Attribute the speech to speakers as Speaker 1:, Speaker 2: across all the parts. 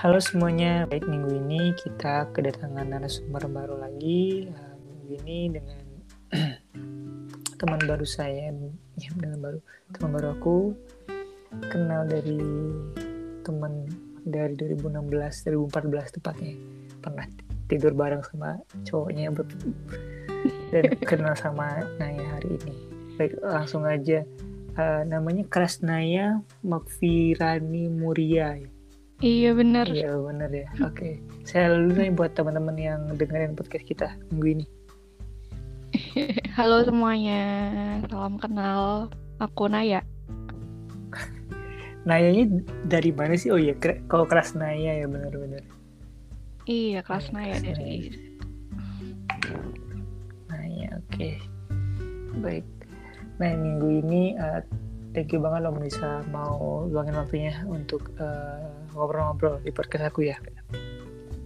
Speaker 1: Halo semuanya, baik minggu ini kita kedatangan narasumber baru lagi. Uh, minggu ini dengan teman baru saya, ya dengan baru teman baru aku kenal dari teman dari 2016, 2014 tepatnya pernah tidur bareng sama cowoknya dan kenal sama Naya hari ini. Baik langsung aja uh, namanya Krasnaya Makfirani Muria.
Speaker 2: Iya benar.
Speaker 1: Iya benar ya. Oke, okay. saya dulu nih buat teman-teman yang dengerin podcast kita minggu ini.
Speaker 2: Halo semuanya, salam kenal. Aku Naya.
Speaker 1: Nayanya dari mana sih? Oh iya, kalau kelas Naya ya benar-benar.
Speaker 2: Iya, kelas oh, Naya dari.
Speaker 1: Naya, oke. Okay. Baik. Nah minggu ini uh, thank you banget lo bisa mau luangin waktunya untuk ngobrol eh, ngobrol-ngobrol di podcast aku ya.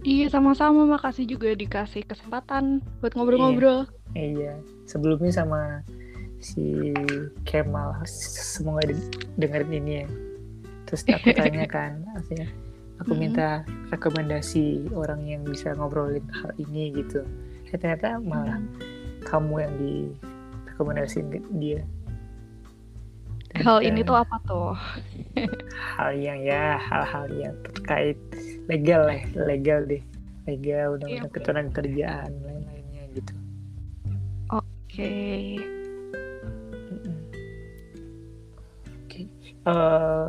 Speaker 2: Iya sama-sama makasih juga dikasih kesempatan buat ngobrol-ngobrol.
Speaker 1: Iya, iya. sebelumnya sama si Kemal semoga dengerin ini ya. Terus aku tanya kan, artinya aku minta rekomendasi orang yang bisa ngobrolin hal ini gitu. Eh, ternyata malah kamu yang di rekomendasiin ke dia
Speaker 2: hal ini tuh apa tuh
Speaker 1: hal yang ya hal-hal yang terkait legal lah legal deh legal undang-undang iya, ketenaga kerjaan lain-lainnya gitu
Speaker 2: oke okay.
Speaker 1: oke okay. uh, eh,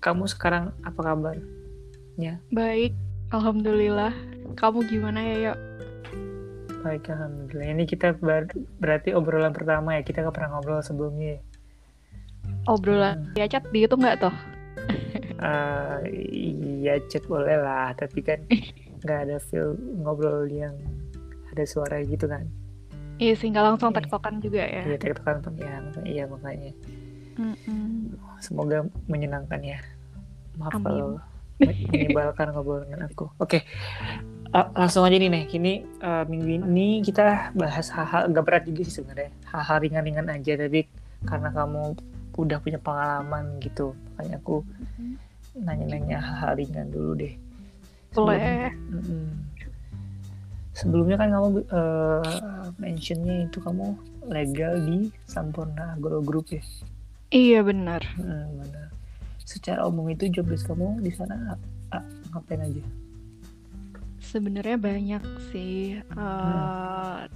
Speaker 1: kamu sekarang apa kabarnya
Speaker 2: baik alhamdulillah kamu gimana ya yuk
Speaker 1: Baik, alhamdulillah. Ini kita ber berarti obrolan pertama ya. Kita nggak pernah ngobrol sebelumnya. Ya?
Speaker 2: Obrolan hmm. ya chat itu nggak toh?
Speaker 1: uh, iya chat boleh lah, tapi kan nggak ada feel ngobrol yang ada suara gitu kan.
Speaker 2: Iya sih, nggak langsung iya. tektokan juga ya.
Speaker 1: Iya tektokan pun ya, iya makanya. Mm -mm. Semoga menyenangkan ya. Maaf Amin. kalau menyebalkan ngobrol dengan aku. Oke, okay uh, langsung aja nih nih kini uh, minggu ini kita bahas hal-hal gak berat juga sih sebenarnya hal-hal ringan-ringan aja tapi karena kamu udah punya pengalaman gitu. Makanya aku nanya-nanya hal-hal ringan dulu deh.
Speaker 2: Boleh.
Speaker 1: Sebelumnya kan kamu uh, mentionnya itu kamu legal di Sampurna Agro Group ya?
Speaker 2: Iya benar.
Speaker 1: Hmm, benar. Secara umum itu job kamu di sana uh, ngapain aja?
Speaker 2: Sebenarnya banyak sih. Uh,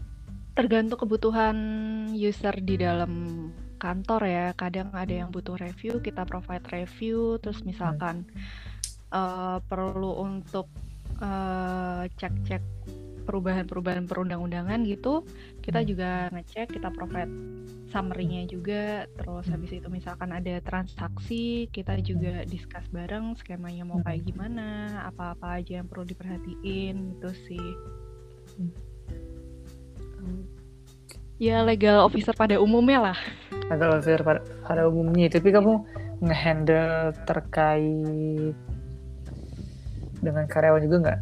Speaker 2: tergantung kebutuhan user di dalam kantor ya. Kadang ada yang butuh review, kita provide review. Terus misalkan uh, perlu untuk uh, cek-cek perubahan-perubahan perundang-undangan gitu, kita hmm. juga ngecek, kita provide summary-nya juga. Terus habis itu misalkan ada transaksi, kita juga discuss bareng skemanya mau kayak hmm. gimana, apa-apa aja yang perlu diperhatiin itu sih. Ya legal officer pada umumnya lah.
Speaker 1: Legal officer pada, pada umumnya, tapi kamu ngehandle terkait dengan karyawan juga nggak?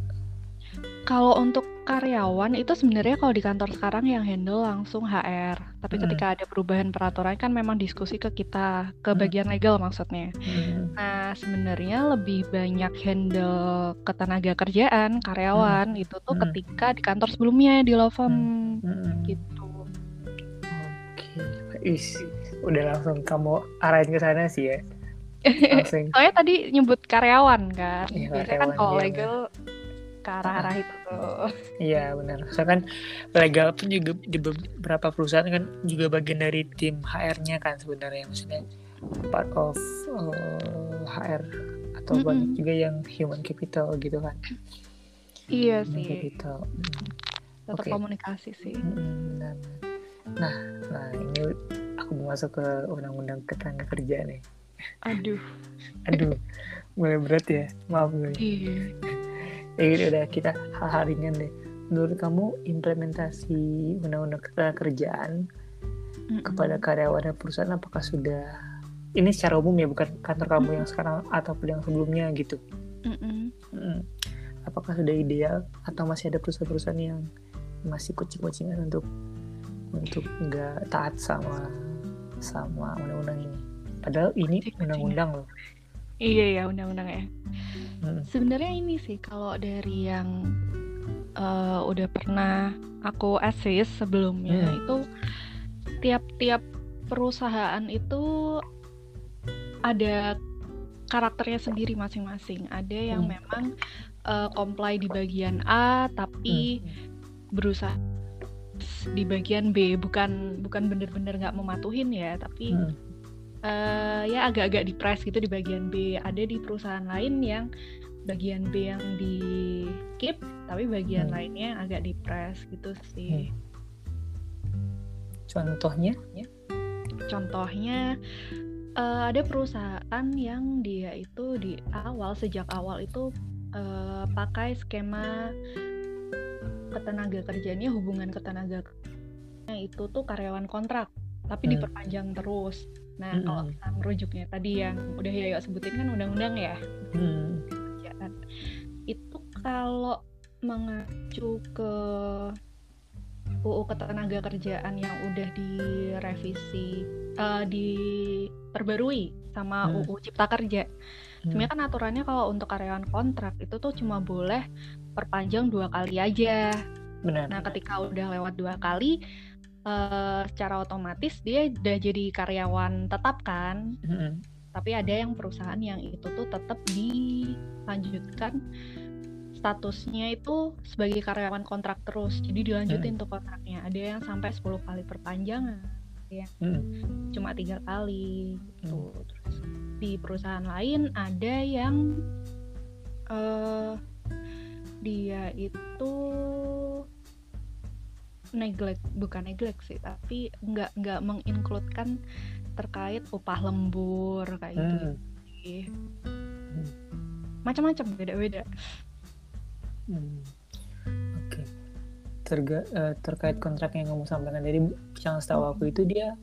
Speaker 2: Kalau untuk karyawan itu sebenarnya kalau di kantor sekarang yang handle langsung HR. Tapi hmm. ketika ada perubahan peraturan kan memang diskusi ke kita, ke hmm. bagian legal maksudnya. Hmm. Nah, sebenarnya lebih banyak handle ketenaga kerjaan karyawan hmm. itu tuh hmm. ketika di kantor sebelumnya di law firm hmm. gitu.
Speaker 1: Is, udah langsung kamu arahin ke sana sih ya.
Speaker 2: Soalnya tadi nyebut karyawan kan. Ya, Biasanya kan kalau iya, legal ke arah-arah itu tuh.
Speaker 1: Iya benar. Soalnya kan legal pun juga di beberapa perusahaan kan juga bagian dari tim HR-nya kan sebenarnya maksudnya part of uh, eh, HR atau mm -hmm. banyak juga yang human capital gitu kan.
Speaker 2: Iya human sih. Capital. Hmm. Tetap okay. komunikasi sih.
Speaker 1: Hmm, benar. Nah, nah ini aku mau masuk ke undang-undang ketenaga kerja nih.
Speaker 2: Aduh.
Speaker 1: Aduh. Mulai berat ya. Maaf gue. Iya ya gitu udah kita hal-hal ringan deh menurut kamu implementasi undang-undang kerjaan mm-hmm. kepada karyawan dan perusahaan apakah sudah ini secara umum ya bukan kantor kamu mm-hmm. yang sekarang ataupun yang sebelumnya gitu mm apakah sudah ideal atau masih ada perusahaan-perusahaan yang masih kucing-kucingan untuk untuk nggak taat sama sama undang-undang ini padahal ini undang-undang loh
Speaker 2: iya ya undang-undang ya Hmm. Sebenarnya ini sih kalau dari yang uh, udah pernah aku assist sebelumnya hmm. itu tiap-tiap perusahaan itu ada karakternya sendiri masing-masing. Ada yang hmm. memang uh, comply di bagian A tapi hmm. berusaha di bagian B bukan bukan bener-bener nggak mematuhin ya tapi hmm. uh, ya agak-agak di press gitu di bagian B ada di perusahaan lain yang bagian B yang di keep tapi bagian hmm. lainnya agak di press gitu sih hmm.
Speaker 1: contohnya ya
Speaker 2: contohnya uh, ada perusahaan yang dia itu di awal sejak awal itu uh, pakai skema ketenaga kerjanya hubungan ketenaga itu tuh karyawan kontrak tapi hmm. diperpanjang terus. Nah hmm. kalau kita merujuknya tadi yang udah ya sebutin kan undang-undang ya. Hmm. Itu kalau mengacu ke UU ketenaga kerjaan yang udah direvisi uh, diperbarui sama hmm. UU Cipta Kerja. Hmm. Sebenarnya kan aturannya kalau untuk karyawan kontrak itu tuh cuma boleh perpanjang dua kali aja. Benar. Nah, ketika udah lewat dua kali, uh, secara otomatis dia udah jadi karyawan tetap kan. Mm-hmm. Tapi ada yang perusahaan yang itu tuh tetap dilanjutkan statusnya itu sebagai karyawan kontrak terus. Jadi dilanjutin mm. tuh kontraknya. Ada yang sampai 10 kali perpanjangan, ya. Mm. Cuma tiga kali gitu. Mm. Terus di perusahaan lain ada yang uh, dia itu neglect bukan neglect sih tapi nggak nggak mengincludekan terkait upah lembur kayak gitu hmm. gitu macam-macam beda-beda
Speaker 1: hmm. oke okay. Terga, uh, terkait kontrak yang kamu sampaikan dari yang setahu aku itu dia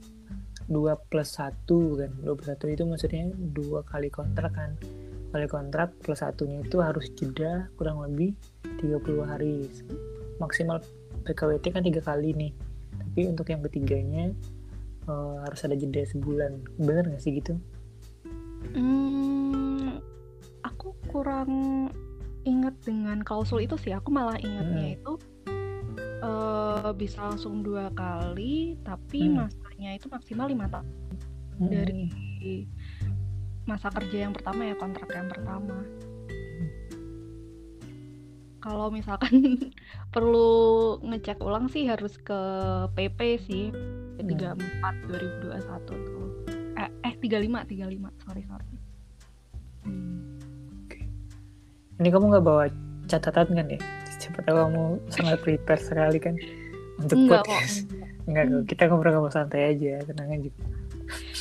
Speaker 1: dua plus satu kan dua plus satu itu maksudnya dua kali kontrak kan kali kontrak plus satunya itu harus jeda kurang lebih 30 hari maksimal PKWT kan tiga kali nih tapi untuk yang ketiganya uh, harus ada jeda sebulan bener nggak sih gitu
Speaker 2: hmm, aku kurang ingat dengan klausul itu sih aku malah ingatnya hmm. itu uh, bisa langsung dua kali tapi hmm. masanya itu maksimal lima tahun hmm. dari masa kerja yang pertama ya kontrak yang pertama kalau misalkan perlu ngecek ulang sih harus ke PP sih 34 2021 tuh eh eh 35 35 sorry sorry
Speaker 1: hmm. ini kamu nggak bawa catatan kan ya siapa tahu kamu sangat prepare sekali kan untuk Enggak podcast kok. Enggak kok, kita ngobrol-ngobrol santai aja, tenang aja.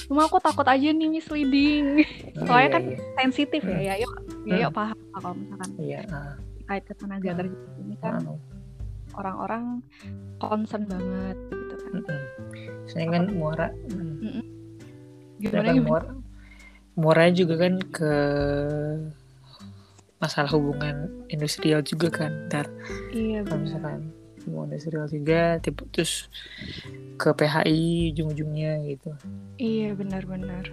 Speaker 2: Cuma aku takut aja nih misleading. Oh, Soalnya iya, kan iya. sensitif ya, ya yuk, ya yuk hmm. paham kalau misalkan iya, uh. Kait ketenaga kerja ini kan orang-orang concern banget gitu kan. Mm -mm.
Speaker 1: Saya kan muara. Mm. Mm Gimana, kan muara, muara juga kan ke masalah hubungan industrial juga kan, ntar. Iya, kalau misalkan ada serial juga tipe terus ke PHI ujung-ujungnya gitu
Speaker 2: iya benar-benar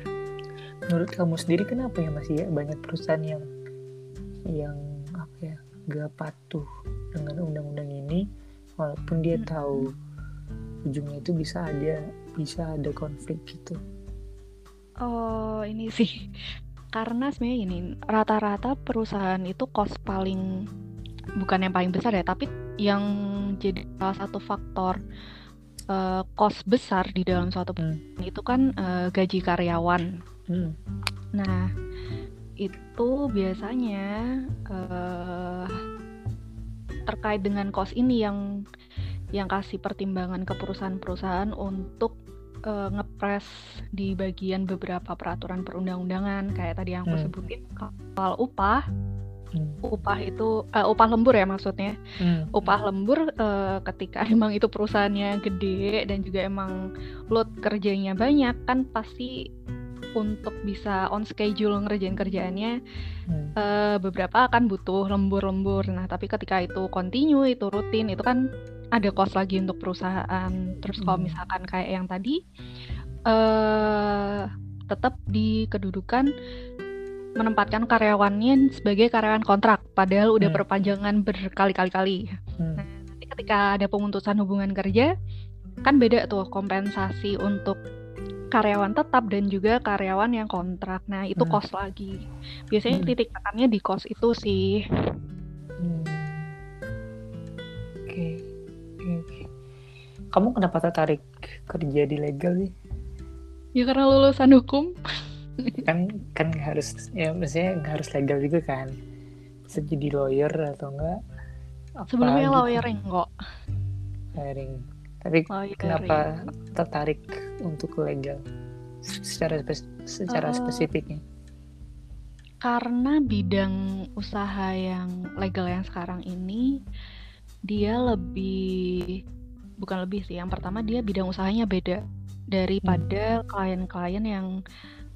Speaker 1: menurut kamu sendiri kenapa ya masih ya banyak perusahaan yang yang apa ya gak patuh dengan undang-undang ini walaupun dia hmm. tahu ujungnya itu bisa ada bisa ada konflik gitu
Speaker 2: oh ini sih karena sebenarnya ini rata-rata perusahaan itu cost paling bukan yang paling besar ya tapi yang jadi salah satu faktor uh, cost besar di dalam suatu hmm. itu kan uh, gaji karyawan. Hmm. Nah, itu biasanya uh, terkait dengan cost ini yang yang kasih pertimbangan ke perusahaan-perusahaan untuk uh, ngepres di bagian beberapa peraturan perundang-undangan kayak tadi yang aku hmm. sebutin soal upah Hmm. upah itu uh, upah lembur ya maksudnya hmm. upah lembur uh, ketika emang itu perusahaannya gede dan juga emang load kerjanya banyak kan pasti untuk bisa on schedule ngerjain kerjaannya hmm. uh, beberapa akan butuh lembur-lembur nah tapi ketika itu continue itu rutin itu kan ada cost lagi untuk perusahaan terus kalau hmm. misalkan kayak yang tadi uh, tetap di kedudukan menempatkan karyawannya sebagai karyawan kontrak, padahal udah
Speaker 1: Hmm.
Speaker 2: perpanjangan berkali-kali-kali.
Speaker 1: Hmm.
Speaker 2: Nah, nanti ketika ada pemutusan hubungan kerja, kan beda tuh kompensasi untuk karyawan tetap dan juga karyawan yang kontrak. Nah, itu
Speaker 1: Hmm.
Speaker 2: kos lagi. Biasanya
Speaker 1: Hmm.
Speaker 2: titik tekannya di kos itu sih.
Speaker 1: Hmm. Oke. Oke, oke. Kamu kenapa tertarik kerja di legal sih?
Speaker 2: Ya karena lulusan hukum.
Speaker 1: Kan kan harus ya maksudnya harus legal juga kan. Bisa jadi lawyer atau enggak apa
Speaker 2: Sebelumnya
Speaker 1: gitu.
Speaker 2: lawyering kok.
Speaker 1: Lawyering. Tapi
Speaker 2: Lawyering.
Speaker 1: kenapa tertarik untuk legal? Secara spes- secara
Speaker 2: Eh,
Speaker 1: spesifiknya.
Speaker 2: Karena bidang usaha yang legal yang sekarang ini dia lebih bukan lebih sih. Yang pertama dia bidang usahanya beda daripada klien-klien yang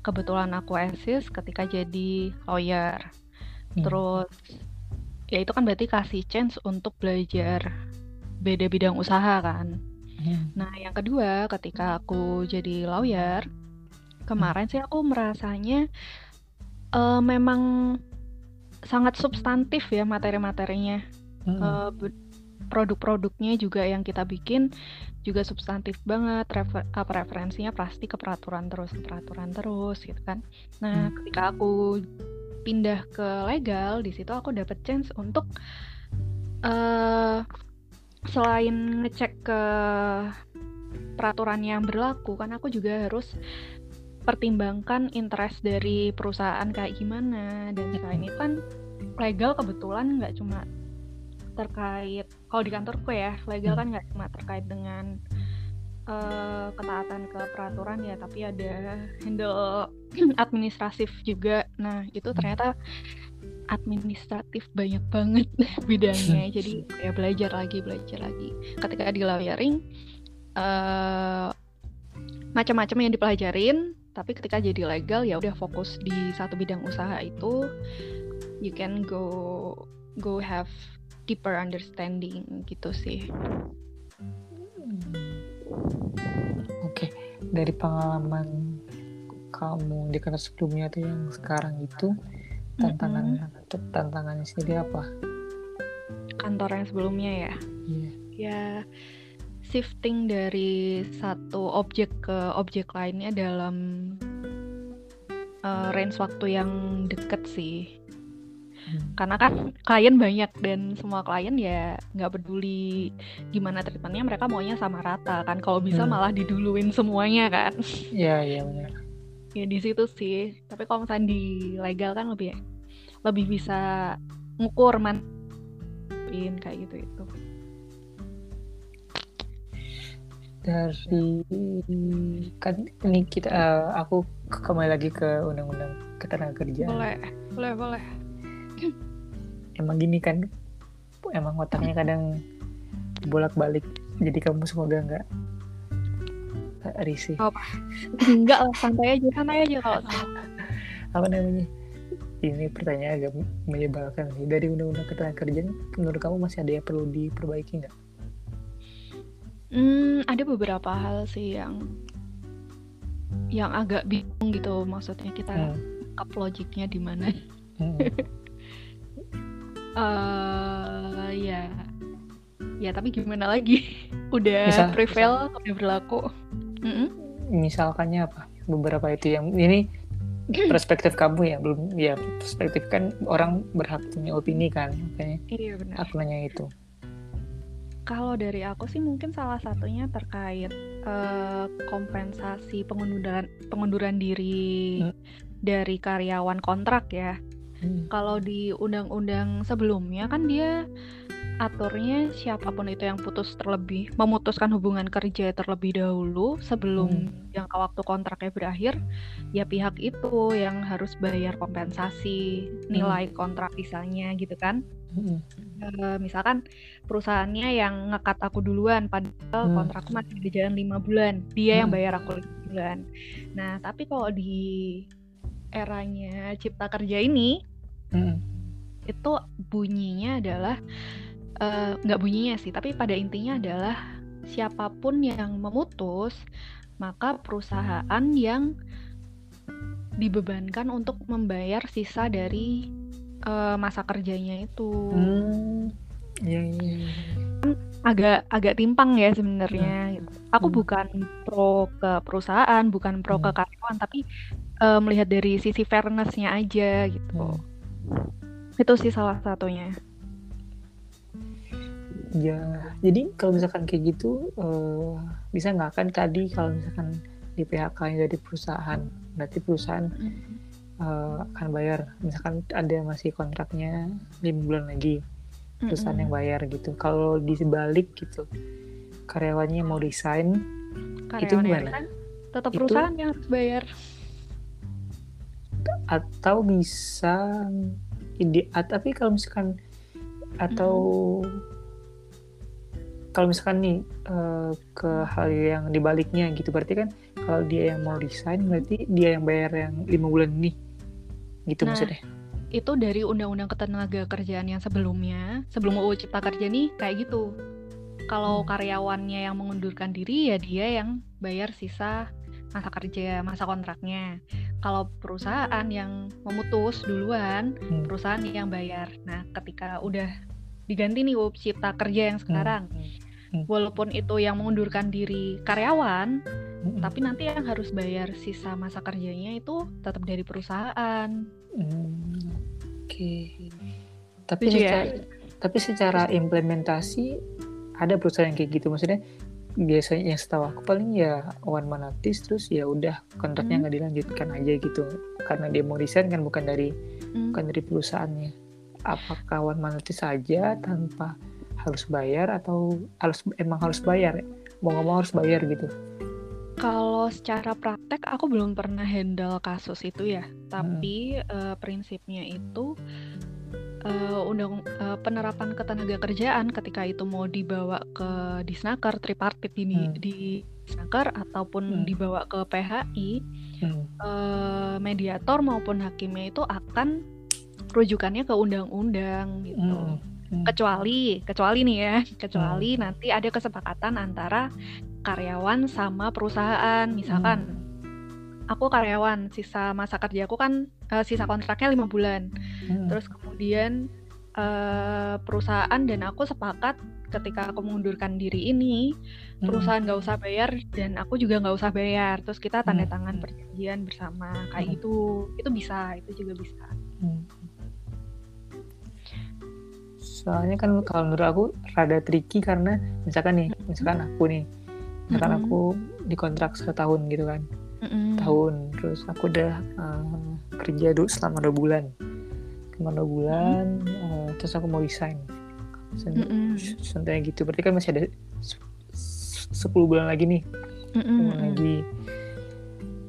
Speaker 2: kebetulan aku assist ketika jadi lawyer.
Speaker 1: Hmm.
Speaker 2: Terus ya itu kan berarti kasih chance untuk belajar beda bidang usaha kan.
Speaker 1: Hmm.
Speaker 2: Nah, yang kedua, ketika aku jadi lawyer, kemarin sih aku merasanya eh, memang sangat substantif ya materi-materinya.
Speaker 1: Hmm.
Speaker 2: Be- produk-produknya juga yang kita bikin juga substantif banget. Refer- apa referensinya pasti ke peraturan terus, ke peraturan terus gitu kan. Nah,
Speaker 1: Hmm.
Speaker 2: ketika aku pindah ke legal, di situ aku dapat chance untuk eh selain ngecek ke peraturan yang berlaku kan aku juga harus pertimbangkan interest dari perusahaan kayak gimana. Dan selain itu kan legal kebetulan nggak cuma terkait kalau di kantorku ya legal kan nggak cuma terkait dengan eh, ketaatan ke peraturan ya tapi ada handle administratif juga. Nah itu ternyata administratif banyak banget bidangnya jadi ya belajar lagi belajar lagi. Ketika di lawyering eh macam-macam yang dipelajarin tapi ketika jadi legal ya udah fokus di satu bidang usaha itu. You can go go have deeper understanding gitu sih.
Speaker 1: Oke, dari pengalaman kamu di kantor sebelumnya atau yang sekarang itu tantangan tantangannya sendiri apa?
Speaker 2: kantor yang sebelumnya ya
Speaker 1: Iya.
Speaker 2: ya shifting dari satu objek ke objek lainnya dalam uh, range waktu yang deket sih
Speaker 1: Hmm.
Speaker 2: karena kan klien banyak dan semua klien ya nggak peduli gimana treatmentnya mereka maunya sama rata kan kalau bisa
Speaker 1: Hmm.
Speaker 2: malah diduluin semuanya kan
Speaker 1: Iya, iya benar.
Speaker 2: Ya di situ sih tapi kalau misalnya di legal kan lebih lebih bisa ngukur man kayak gitu itu
Speaker 1: Dari kan ini kita eh, aku ke- kembali lagi ke undang-undang ketenagakerjaan.
Speaker 2: boleh boleh boleh
Speaker 1: Emang gini kan, emang otaknya kadang bolak-balik. Jadi kamu semoga nggak risih.
Speaker 2: enggak lah santai aja santai aja kalau sama
Speaker 1: apa namanya ini pertanyaan agak menyebalkan sih dari undang-undang ketenagakerjaan menurut kamu masih ada yang perlu diperbaiki nggak?
Speaker 2: Hmm, ada beberapa hal sih yang yang agak bingung gitu maksudnya kita
Speaker 1: Hmm.
Speaker 2: up logiknya di mana.
Speaker 1: Hmm.
Speaker 2: Eh ya. Ya tapi gimana lagi? Udah
Speaker 1: Misal-
Speaker 2: prevail, udah berlaku. Mm-mm.
Speaker 1: Misalkannya apa? Beberapa itu yang ini perspektif kamu ya belum ya perspektif kan orang berhak punya opini kan makanya
Speaker 2: Iya benar.
Speaker 1: aku nanya itu.
Speaker 2: Kalau dari aku sih mungkin salah satunya terkait eh, kompensasi pengunduran pengunduran diri
Speaker 1: Hmm.
Speaker 2: dari karyawan kontrak ya.
Speaker 1: Hmm.
Speaker 2: Kalau di undang-undang sebelumnya kan dia aturnya siapa pun itu yang putus terlebih memutuskan hubungan kerja terlebih dahulu sebelum jangka waktu kontraknya berakhir, ya pihak itu yang harus bayar kompensasi nilai kontrak misalnya gitu kan.
Speaker 1: Hmm.
Speaker 2: Eh, misalkan perusahaannya yang ngekat aku duluan padahal
Speaker 1: Hmm.
Speaker 2: kontrakku masih berjalan lima bulan dia yang
Speaker 1: Hmm.
Speaker 2: bayar aku lima bulan nah tapi kalau di eranya cipta kerja ini
Speaker 1: Hmm.
Speaker 2: itu bunyinya adalah eh, nggak bunyinya sih tapi pada intinya adalah siapa pun yang memutus maka perusahaan yang dibebankan untuk membayar sisa dari uh, masa kerjanya itu.
Speaker 1: Hmm. Ya, ya, ya.
Speaker 2: Agak agak timpang ya sebenarnya. Hmm. Aku hmm. bukan pro ke perusahaan, bukan pro hmm. ke karyawan, tapi uh, melihat dari sisi fairnessnya aja gitu. Hmm. Itu sih salah satunya.
Speaker 1: Ya, jadi kalau misalkan kayak gitu uh, bisa nggak? Kan tadi kalau misalkan di PHK dari perusahaan, berarti perusahaan uh, akan bayar. Misalkan ada masih kontraknya lima bulan lagi perusahaan mm -hmm. yang bayar gitu. Kalau di sebalik gitu karyawannya mau resign
Speaker 2: Karyawan itu gimana? resign, tetap perusahaan itu, yang harus bayar.
Speaker 1: Atau bisa ide tapi kalau misalkan atau mm -hmm. Kalau misalkan nih uh, ke hal yang dibaliknya gitu berarti kan kalau dia yang mau resign berarti dia yang bayar yang lima bulan nih. Gitu nah, maksudnya.
Speaker 2: itu dari undang-undang ketenaga kerjaan yang sebelumnya sebelum UU Cipta Kerja nih kayak gitu. Kalau hmm. karyawannya yang mengundurkan diri ya dia yang bayar sisa masa kerja masa kontraknya. Kalau perusahaan yang memutus duluan hmm. perusahaan yang bayar. Nah ketika udah diganti nih UU Cipta Kerja yang hmm. sekarang hmm. Hmm. walaupun itu yang mengundurkan diri karyawan hmm. tapi nanti yang harus bayar sisa masa kerjanya itu tetap dari perusahaan
Speaker 1: hmm. oke okay. tapi secara, ya? tapi secara implementasi ada perusahaan yang kayak gitu maksudnya biasanya yang setahu aku paling ya one man notice terus ya udah kontraknya nggak hmm. dilanjutkan aja gitu karena dia mau resign kan bukan dari hmm. bukan dari perusahaannya apakah one man notice saja tanpa harus bayar atau harus emang harus bayar mau nggak mau harus bayar gitu
Speaker 2: kalau secara praktek aku belum pernah handle kasus itu ya tapi hmm. uh, prinsipnya itu uh, undang uh, penerapan ketenaga kerjaan ketika itu mau dibawa ke disnaker tripartit ini hmm. di disnaker ataupun hmm. dibawa ke PHI hmm. uh, mediator maupun hakimnya itu akan rujukannya ke undang-undang gitu hmm Hmm. Kecuali, kecuali nih ya, kecuali hmm. nanti ada kesepakatan antara karyawan sama perusahaan. Misalkan hmm. aku karyawan, sisa masa kerja aku kan uh, sisa kontraknya lima bulan. Hmm. Terus kemudian uh, perusahaan dan aku sepakat ketika aku mengundurkan diri ini hmm. perusahaan nggak usah bayar dan aku juga nggak usah bayar terus kita tanda hmm. tangan perjanjian bersama kayak hmm. itu itu bisa itu juga bisa hmm
Speaker 1: soalnya kan kalau menurut aku rada tricky karena misalkan nih misalkan aku nih misalkan mm -hmm. aku dikontrak setahun gitu kan mm -hmm. tahun terus aku udah uh, kerja dulu selama dua bulan selama dua bulan mm -hmm. uh, terus aku mau resign mm -hmm. gitu berarti kan masih ada sepuluh bulan lagi nih mm -hmm. lagi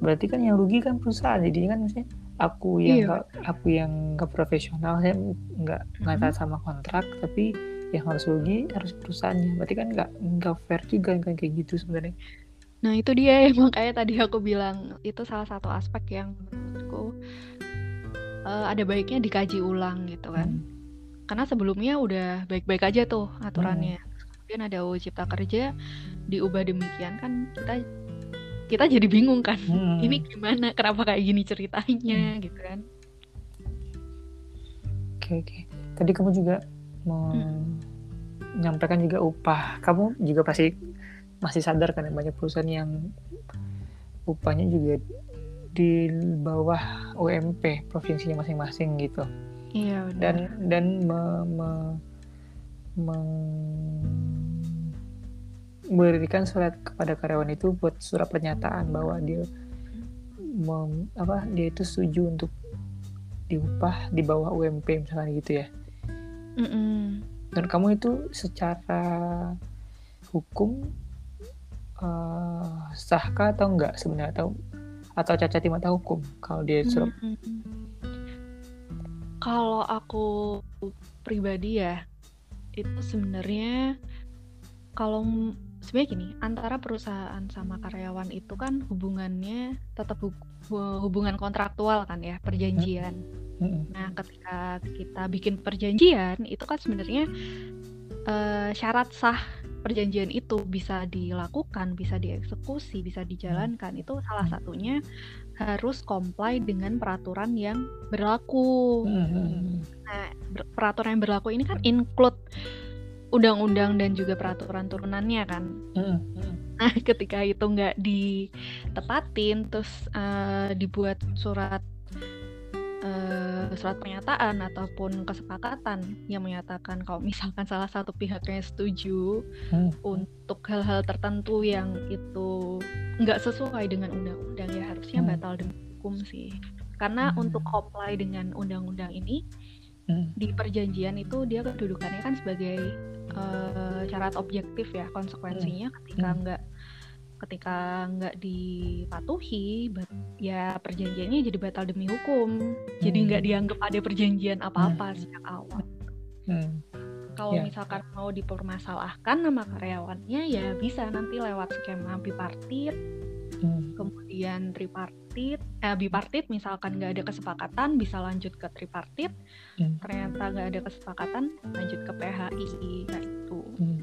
Speaker 1: berarti kan yang rugi kan perusahaan jadi kan maksudnya aku yang iya. gak, aku yang nggak profesional saya nggak nggak mm -hmm. sama kontrak tapi yang harus rugi harus perusahaannya berarti kan nggak nggak fair juga kan kayak gitu sebenarnya
Speaker 2: nah itu dia makanya tadi aku bilang itu salah satu aspek yang menurutku uh, ada baiknya dikaji ulang gitu kan hmm. karena sebelumnya udah baik-baik aja tuh aturannya hmm. kemudian ada UU Cipta Kerja diubah demikian kan kita kita jadi bingung kan hmm. ini gimana kenapa kayak gini ceritanya hmm. gitu kan
Speaker 1: oke okay, oke okay. tadi kamu juga menyampaikan hmm. juga upah kamu juga pasti masih sadar kan banyak perusahaan yang upahnya juga di bawah UMP provinsinya masing-masing gitu
Speaker 2: iya
Speaker 1: benar. dan dan me, me, meng memberikan surat kepada karyawan itu buat surat pernyataan bahwa dia mem, apa dia itu setuju untuk diupah di bawah UMP misalnya gitu ya.
Speaker 2: Mm -mm.
Speaker 1: Dan kamu itu secara hukum uh, sahkah atau enggak sebenarnya atau atau cacat di mata hukum kalau dia surat? Mm.
Speaker 2: Kalau aku pribadi ya itu sebenarnya kalau sebenarnya gini antara perusahaan sama karyawan itu kan hubungannya tetap hubungan kontraktual kan ya perjanjian. Nah ketika kita bikin perjanjian itu kan sebenarnya uh, syarat sah perjanjian itu bisa dilakukan, bisa dieksekusi, bisa dijalankan, itu salah satunya harus comply dengan peraturan yang berlaku.
Speaker 1: Hmm.
Speaker 2: Nah, peraturan yang berlaku ini kan include undang-undang dan juga peraturan turunannya kan.
Speaker 1: Hmm.
Speaker 2: Nah, ketika itu nggak ditepatin, terus uh, dibuat surat uh, surat pernyataan ataupun kesepakatan yang menyatakan kalau misalkan salah satu pihaknya setuju hmm. untuk hal-hal tertentu yang itu nggak sesuai dengan undang-undang ya harusnya hmm. batal demi hukum sih karena hmm. untuk comply dengan undang-undang ini hmm. di perjanjian itu dia kedudukannya kan sebagai uh, syarat objektif ya konsekuensinya hmm. ketika hmm. nggak ketika nggak dipatuhi ya perjanjiannya jadi batal demi hukum jadi hmm. nggak dianggap ada perjanjian apa-apa hmm. sejak awal hmm. kalau yeah. misalkan mau dipermasalahkan nama karyawannya ya bisa nanti lewat skema bipartit hmm. kemudian tripartit eh bipartit misalkan nggak ada kesepakatan bisa lanjut ke tripartit hmm. ternyata nggak ada kesepakatan lanjut ke PHI kayak itu
Speaker 1: hmm.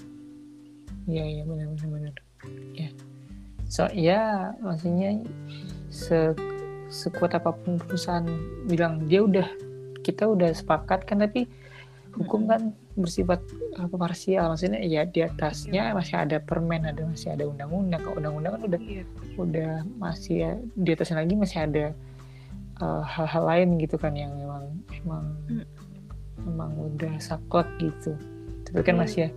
Speaker 1: Iya iya benar benar benar. Ya so ya maksudnya se sekuat apa pun perusahaan bilang dia udah kita udah sepakat kan tapi hukum kan bersifat apa parsial maksudnya ya di atasnya iya. masih ada permen ada masih ada undang-undang kalau undang-undang kan udah iya. udah masih ya, di atasnya lagi masih ada eh, hal-hal uh, lain gitu kan yang memang emang mm. emang udah saklek gitu tapi kan mm. masih ya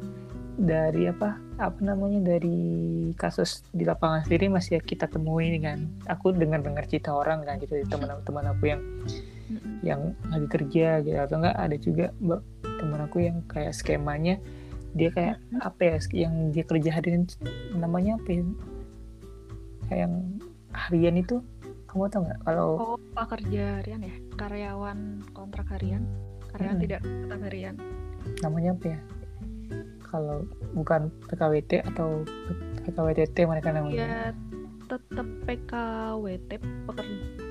Speaker 1: dari apa apa namanya dari kasus di lapangan sendiri masih ya kita temui kan aku dengar dengar cerita orang kan gitu teman-teman aku yang yang lagi kerja gitu. Atau enggak ada juga teman aku yang kayak skemanya dia kayak apa ya yang dia kerja harian namanya apa ya? Kayak yang harian itu kamu tahu nggak kalau
Speaker 2: oh pekerja harian ya? Karyawan kontrak harian? Karyawan hmm. tidak kontrak harian?
Speaker 1: Namanya apa ya? Kalau bukan PKWT atau PKWTT mereka namanya?
Speaker 2: Ya tetap PKWT pekerja hmm.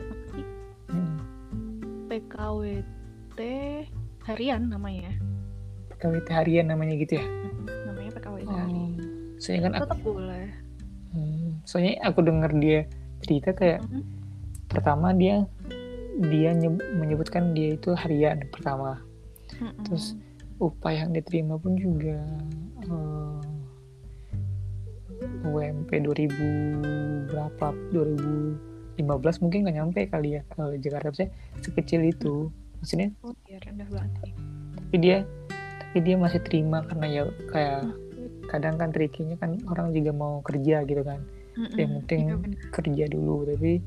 Speaker 2: PKWT harian namanya.
Speaker 1: PKWT harian namanya gitu ya?
Speaker 2: Namanya PKWT oh. harian.
Speaker 1: Soalnya kan
Speaker 2: tetap aku, boleh.
Speaker 1: Hmm, soalnya aku dengar dia cerita kayak hmm. pertama dia dia menyebutkan dia itu harian pertama. Hmm. Terus upah yang diterima pun juga uh, UMP 2000 berapa 2015 mungkin nggak nyampe kali ya kalau Jakarta saya sekecil itu. Maksudnya
Speaker 2: oh, ya, rendah banget
Speaker 1: tapi dia tapi dia masih terima karena ya kayak kadang kan trikinya kan orang juga mau kerja gitu kan. Mm yang penting ya, kerja dulu tapi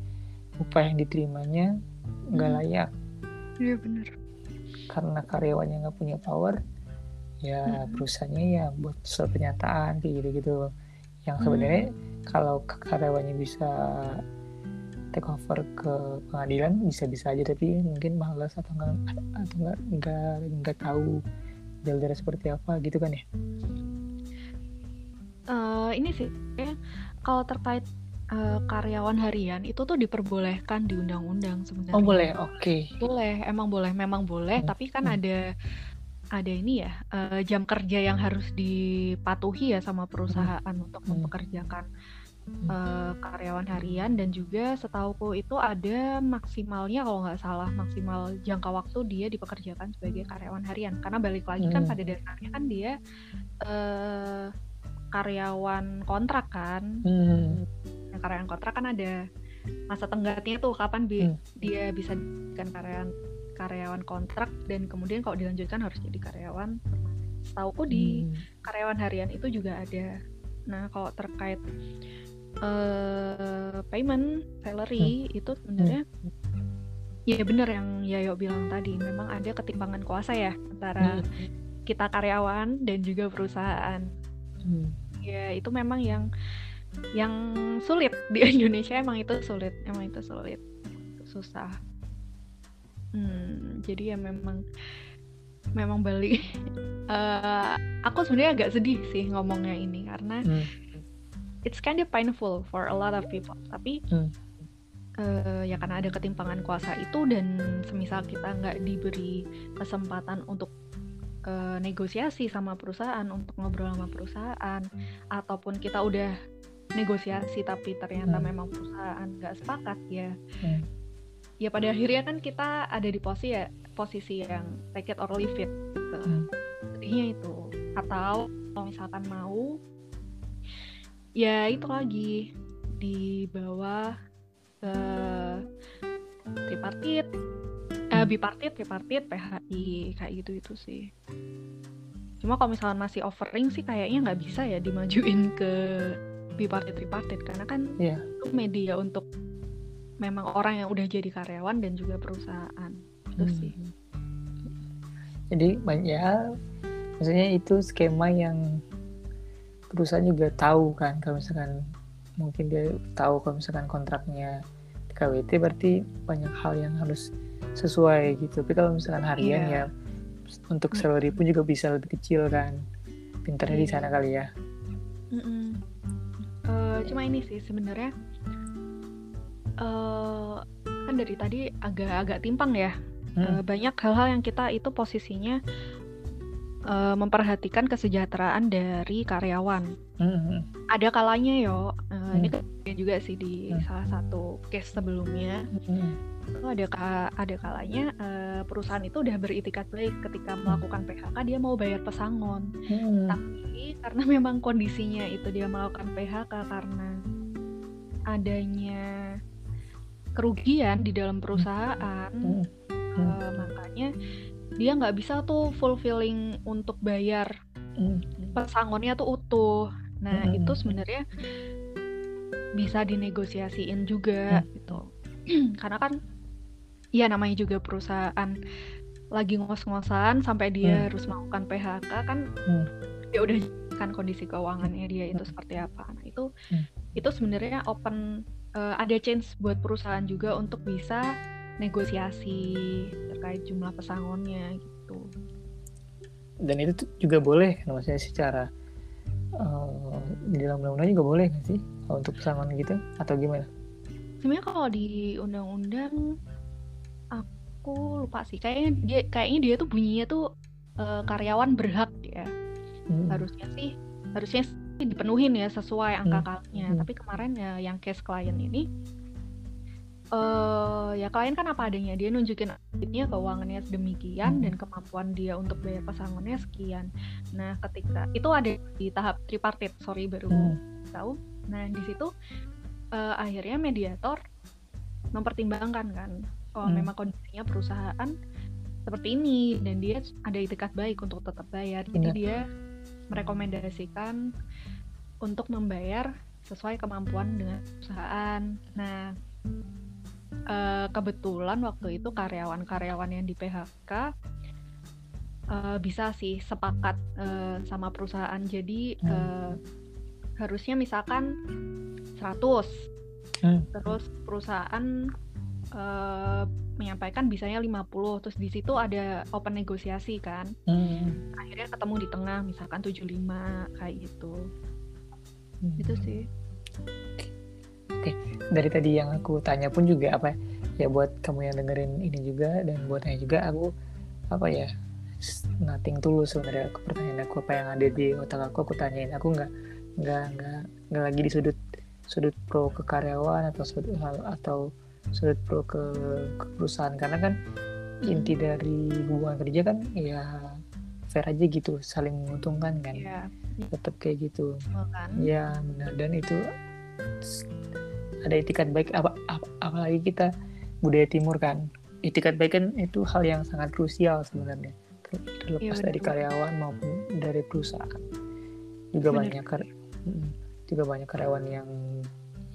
Speaker 1: upah yang diterimanya nggak layak.
Speaker 2: Iya benar.
Speaker 1: Karena karyawannya nggak punya power ya hmm. perusahaannya ya buat surat pernyataan kayak gitu gitu yang sebenarnya hmm. kalau karyawannya bisa take over ke pengadilan bisa bisa aja tapi mungkin malas atau enggak atau enggak enggak enggak tahu jalurnya seperti apa gitu kan ya
Speaker 2: uh, ini sih ya kalau terkait uh, karyawan harian itu tuh diperbolehkan di undang-undang sebenarnya.
Speaker 1: Oh boleh, oke. Okay.
Speaker 2: Boleh, emang boleh, memang boleh. Hmm. Tapi kan hmm. ada ada ini ya uh, jam kerja yang harus dipatuhi ya sama perusahaan hmm. untuk mempekerjakan uh, karyawan harian dan juga setauku itu ada maksimalnya kalau nggak salah maksimal jangka waktu dia dipekerjakan sebagai karyawan harian karena balik lagi kan pada dasarnya kan dia uh, karyawan kontrak kan hmm. nah, karyawan kontrak kan ada masa tenggatnya tuh kapan bi hmm. dia bisa kan karyawan karyawan kontrak dan kemudian kalau dilanjutkan harus jadi karyawan Tahu di hmm. karyawan harian itu juga ada nah kalau terkait uh, payment salary hmm. itu sebenarnya hmm. ya benar yang Yayo bilang tadi memang ada ketimpangan kuasa ya antara hmm. kita karyawan dan juga perusahaan hmm. ya itu memang yang yang sulit di Indonesia emang itu sulit emang itu sulit susah hmm, jadi ya memang memang Bali uh, aku sebenarnya agak sedih sih ngomongnya ini karena hmm. It's kind of painful for a lot of people tapi hmm. uh, ya karena ada ketimpangan kuasa itu dan semisal kita nggak diberi kesempatan untuk uh, negosiasi sama perusahaan untuk ngobrol sama perusahaan ataupun kita udah negosiasi tapi ternyata hmm. memang perusahaan nggak sepakat ya hmm. ya pada akhirnya kan kita ada di posisi ya posisi yang take it or leave it gitu. hmm. sedihnya itu atau kalau misalkan mau ya itu lagi. Di bawah uh, tripartit. Uh, bipartit tripartit PHI kayak gitu itu sih. Cuma kalau misalnya masih offering sih kayaknya nggak bisa ya dimajuin ke bipartit tripartit karena kan yeah. itu media untuk memang orang yang udah jadi karyawan dan juga perusahaan. Itu hmm. sih
Speaker 1: jadi banyak maksudnya itu skema yang perusahaan juga tahu kan kalau misalkan mungkin dia tahu kalau misalkan kontraknya KWT berarti banyak hal yang harus sesuai gitu tapi kalau misalkan harian yeah. ya untuk salary pun juga bisa lebih kecil kan pinternya yeah. di iya. sana kali ya
Speaker 2: mm -mm. Uh, cuma ini sih sebenarnya uh, kan dari tadi agak-agak timpang ya hmm. uh, banyak hal-hal yang kita itu posisinya uh, memperhatikan kesejahteraan dari karyawan. Mm-hmm. Ada kalanya yo, uh, mm. ini juga sih di mm. salah satu case sebelumnya. Mm. Itu ada ada kalanya uh, perusahaan itu udah beritikat baik ketika melakukan PHK dia mau bayar pesangon. Mm. Tapi karena memang kondisinya itu dia melakukan PHK karena adanya kerugian di dalam perusahaan, mm. Uh, makanya dia nggak bisa tuh fulfilling untuk bayar mm. pesangonnya tuh utuh. Nah mm. itu sebenarnya bisa dinegosiasiin juga mm. gitu. Karena kan ya namanya juga perusahaan lagi ngos-ngosan sampai dia mm. harus melakukan PHK kan mm. ya udah kan kondisi keuangannya dia itu seperti apa. Nah itu mm. itu sebenarnya open uh, ada chance buat perusahaan juga untuk bisa negosiasi terkait jumlah pesangonnya gitu.
Speaker 1: Dan itu juga boleh, maksudnya secara uh, di dalam undang-undang juga boleh nggak sih untuk pesangon gitu atau gimana?
Speaker 2: Sebenarnya kalau di undang-undang aku lupa sih, kayaknya dia kayaknya dia tuh bunyinya tuh uh, karyawan berhak ya. Hmm. Harusnya sih harusnya dipenuhin ya sesuai angka hmm. Hmm. Tapi kemarin ya yang case klien ini uh, ya klien kan apa adanya. Dia nunjukin auditnya keuangannya sedemikian dan kemampuan dia untuk bayar pesangonnya sekian. Nah ketika itu ada di tahap tripartit. Sorry baru hmm. tahu. Nah di situ uh, akhirnya mediator mempertimbangkan kan kalau hmm. memang kondisinya perusahaan seperti ini dan dia ada itikat baik untuk tetap bayar. Jadi dia merekomendasikan untuk membayar sesuai kemampuan dengan perusahaan. Nah uh, kebetulan waktu itu karyawan-karyawan yang di PHK uh, eh, bisa sih sepakat uh, sama perusahaan. Jadi uh, harusnya misalkan 100. Hmm. Terus perusahaan uh, menyampaikan bisanya 50. Terus di situ ada open negosiasi kan. Hmm. Akhirnya ketemu di tengah misalkan 75 kayak gitu. Hmm. Itu sih.
Speaker 1: Oke, dari tadi yang aku tanya pun juga apa ya? Buat kamu yang dengerin ini juga dan buatnya juga aku apa ya nothing tulus sebenarnya aku pertanyaan aku apa yang ada di otak aku aku tanyain. Aku nggak nggak nggak nggak lagi di sudut sudut pro ke karyawan atau sudut atau sudut pro ke, ke perusahaan. Karena kan inti dari hubungan kerja kan ya fair aja gitu saling menguntungkan kan. Yeah. tetap kayak gitu. Ya benar. Dan itu ada etikat baik apa, apa apalagi kita budaya timur kan. Etikat baik kan itu hal yang sangat krusial sebenarnya. Terlepas ya, dari karyawan maupun dari perusahaan. Juga bener. banyak juga banyak karyawan yang